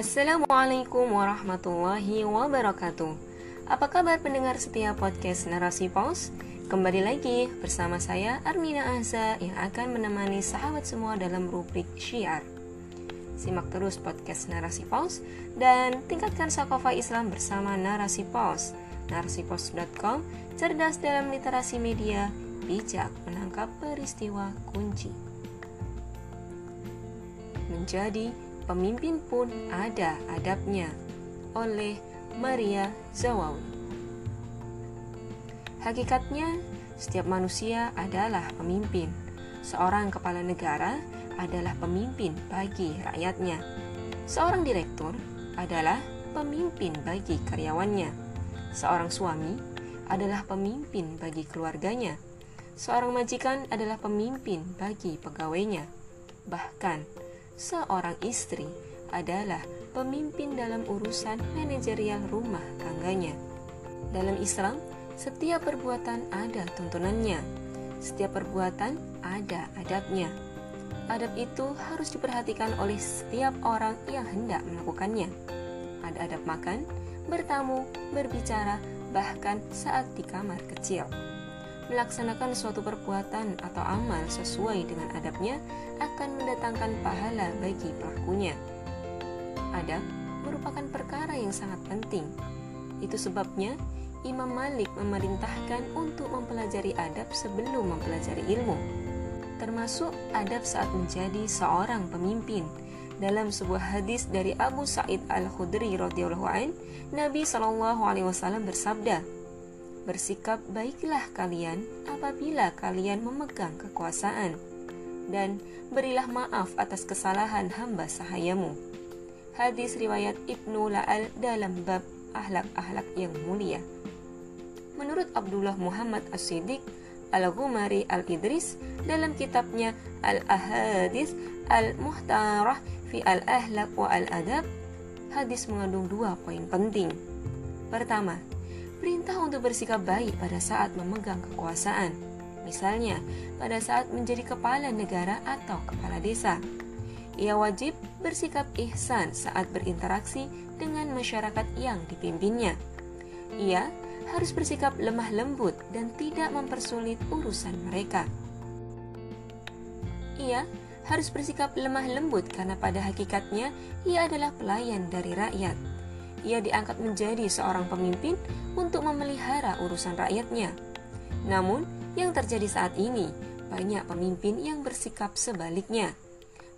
Assalamualaikum warahmatullahi wabarakatuh. Apa kabar pendengar setiap podcast Narasi Pos? Kembali lagi bersama saya Armina Azza yang akan menemani sahabat semua dalam rubrik Syiar. Simak terus podcast Narasi Pos dan tingkatkan sakofa Islam bersama Narasi Pos. Narasipos.com cerdas dalam literasi media, bijak menangkap peristiwa kunci. Menjadi pemimpin pun ada adabnya oleh Maria Zawawi. Hakikatnya, setiap manusia adalah pemimpin. Seorang kepala negara adalah pemimpin bagi rakyatnya. Seorang direktur adalah pemimpin bagi karyawannya. Seorang suami adalah pemimpin bagi keluarganya. Seorang majikan adalah pemimpin bagi pegawainya. Bahkan, seorang istri adalah pemimpin dalam urusan manajerial rumah tangganya. Dalam Islam, setiap perbuatan ada tuntunannya. Setiap perbuatan ada adabnya. Adab itu harus diperhatikan oleh setiap orang yang hendak melakukannya. Ada adab makan, bertamu, berbicara, bahkan saat di kamar kecil melaksanakan suatu perbuatan atau amal sesuai dengan adabnya akan mendatangkan pahala bagi pelakunya. Adab merupakan perkara yang sangat penting. Itu sebabnya Imam Malik memerintahkan untuk mempelajari adab sebelum mempelajari ilmu, termasuk adab saat menjadi seorang pemimpin. Dalam sebuah hadis dari Abu Sa'id Al-Khudri radhiyallahu an, Nabi Shallallahu alaihi wasallam bersabda, Bersikap baiklah kalian apabila kalian memegang kekuasaan, dan berilah maaf atas kesalahan hamba sahayamu. Hadis riwayat Ibnu La'al dalam bab ahlak-ahlak yang mulia. Menurut Abdullah Muhammad As-Siddiq Al-Ghumari Al-Idris dalam kitabnya Al-Ahadis Al-Muhtarah fi Al-Ahlak wa Al-Adab, hadis mengandung dua poin penting. Pertama, perintah untuk bersikap baik pada saat memegang kekuasaan, misalnya pada saat menjadi kepala negara atau kepala desa. Ia wajib bersikap ihsan saat berinteraksi dengan masyarakat yang dipimpinnya. Ia harus bersikap lemah lembut dan tidak mempersulit urusan mereka. Ia harus bersikap lemah lembut karena pada hakikatnya ia adalah pelayan dari rakyat ia diangkat menjadi seorang pemimpin untuk memelihara urusan rakyatnya. Namun, yang terjadi saat ini, banyak pemimpin yang bersikap sebaliknya.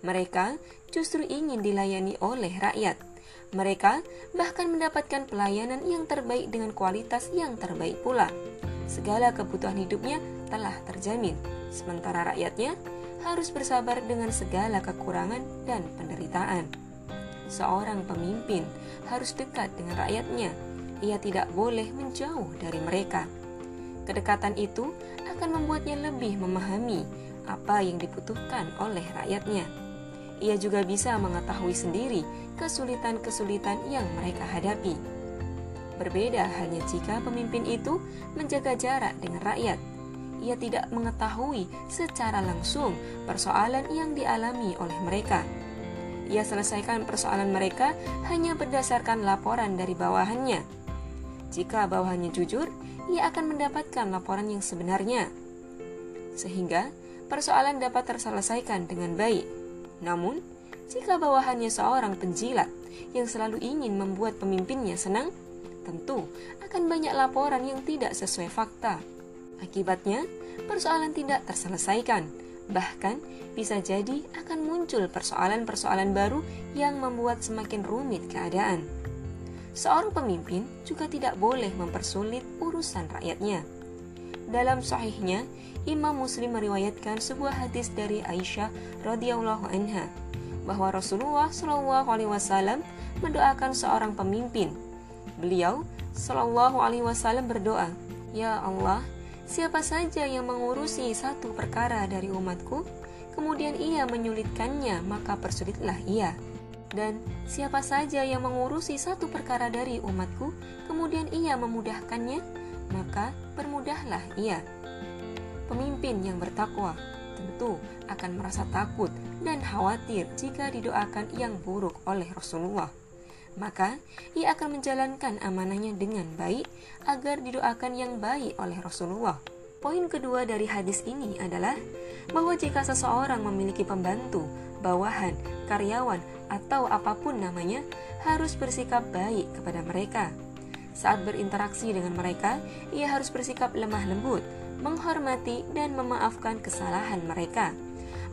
Mereka justru ingin dilayani oleh rakyat. Mereka bahkan mendapatkan pelayanan yang terbaik dengan kualitas yang terbaik pula. Segala kebutuhan hidupnya telah terjamin, sementara rakyatnya harus bersabar dengan segala kekurangan dan penderitaan seorang pemimpin harus dekat dengan rakyatnya. Ia tidak boleh menjauh dari mereka. Kedekatan itu akan membuatnya lebih memahami apa yang dibutuhkan oleh rakyatnya. Ia juga bisa mengetahui sendiri kesulitan-kesulitan yang mereka hadapi. Berbeda halnya jika pemimpin itu menjaga jarak dengan rakyat. Ia tidak mengetahui secara langsung persoalan yang dialami oleh mereka ia selesaikan persoalan mereka hanya berdasarkan laporan dari bawahannya. Jika bawahannya jujur, ia akan mendapatkan laporan yang sebenarnya, sehingga persoalan dapat terselesaikan dengan baik. Namun, jika bawahannya seorang penjilat yang selalu ingin membuat pemimpinnya senang, tentu akan banyak laporan yang tidak sesuai fakta. Akibatnya, persoalan tidak terselesaikan Bahkan, bisa jadi akan muncul persoalan-persoalan baru yang membuat semakin rumit keadaan. Seorang pemimpin juga tidak boleh mempersulit urusan rakyatnya. Dalam sahihnya, Imam Muslim meriwayatkan sebuah hadis dari Aisyah radhiyallahu anha bahwa Rasulullah Shallallahu alaihi wasallam mendoakan seorang pemimpin. Beliau Shallallahu alaihi wasallam berdoa, "Ya Allah, Siapa saja yang mengurusi satu perkara dari umatku, kemudian ia menyulitkannya, maka persulitlah ia. Dan siapa saja yang mengurusi satu perkara dari umatku, kemudian ia memudahkannya, maka permudahlah ia. Pemimpin yang bertakwa tentu akan merasa takut dan khawatir jika didoakan yang buruk oleh Rasulullah. Maka ia akan menjalankan amanahnya dengan baik agar didoakan yang baik oleh Rasulullah. Poin kedua dari hadis ini adalah bahwa jika seseorang memiliki pembantu, bawahan, karyawan, atau apa pun namanya, harus bersikap baik kepada mereka. Saat berinteraksi dengan mereka, ia harus bersikap lemah lembut, menghormati, dan memaafkan kesalahan mereka.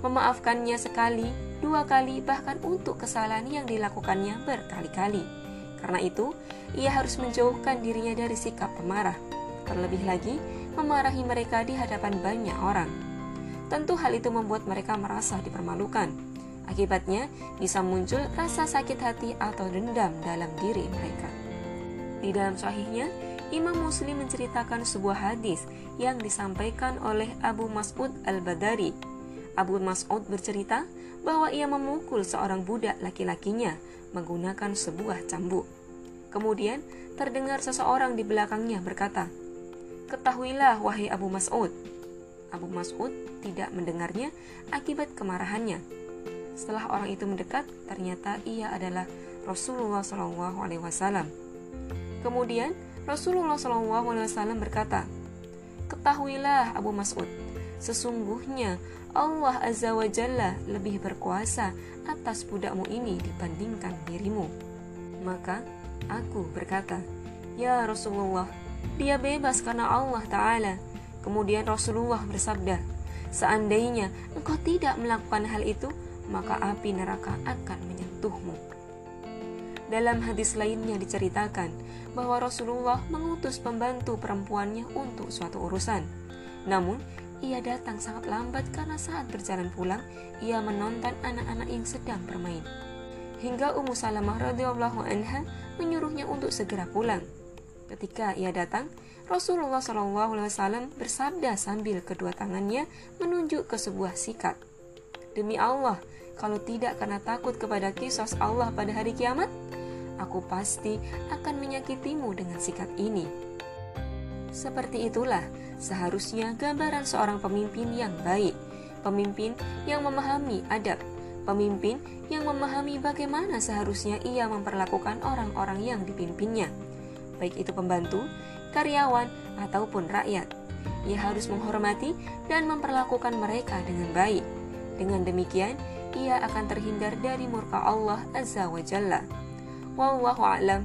Memaafkannya sekali, dua kali, bahkan untuk kesalahan yang dilakukannya berkali-kali. Karena itu, ia harus menjauhkan dirinya dari sikap pemarah. Terlebih lagi, memarahi mereka di hadapan banyak orang. Tentu hal itu membuat mereka merasa dipermalukan. Akibatnya, bisa muncul rasa sakit hati atau dendam dalam diri mereka. Di dalam sahihnya, Imam Muslim menceritakan sebuah hadis yang disampaikan oleh Abu Mas'ud Al-Badari. Abu Mas'ud bercerita bahwa ia memukul seorang budak laki-lakinya menggunakan sebuah cambuk. Kemudian terdengar seseorang di belakangnya berkata, Ketahuilah, wahai Abu Mas'ud. Abu Mas'ud tidak mendengarnya akibat kemarahannya. Setelah orang itu mendekat, ternyata ia adalah Rasulullah Shallallahu Alaihi Wasallam. Kemudian Rasulullah Shallallahu Alaihi Wasallam berkata, Ketahuilah Abu Mas'ud, sesungguhnya Allah Azza wa Jalla lebih berkuasa atas budakmu ini dibandingkan dirimu. Maka aku berkata, Ya Rasulullah, dia bebas karena Allah Ta'ala. Kemudian Rasulullah bersabda, Seandainya engkau tidak melakukan hal itu, maka api neraka akan menyentuhmu. Dalam hadis lainnya diceritakan bahwa Rasulullah mengutus pembantu perempuannya untuk suatu urusan. Namun, ia datang sangat lambat karena saat berjalan pulang, ia menonton anak-anak yang sedang bermain. Hingga Ummu Salamah radhiyallahu anha menyuruhnya untuk segera pulang. Ketika ia datang, Rasulullah SAW bersabda sambil kedua tangannya menunjuk ke sebuah sikat. Demi Allah, kalau tidak karena takut kepada kisos Allah pada hari kiamat, aku pasti akan menyakitimu dengan sikat ini. Seperti itulah seharusnya gambaran seorang pemimpin yang baik, pemimpin yang memahami adab, pemimpin yang memahami bagaimana seharusnya ia memperlakukan orang-orang yang dipimpinnya baik itu pembantu, karyawan, ataupun rakyat. Ia harus menghormati dan memperlakukan mereka dengan baik. Dengan demikian, ia akan terhindar dari murka Allah Azza wa Jalla. Wallahu a'lam.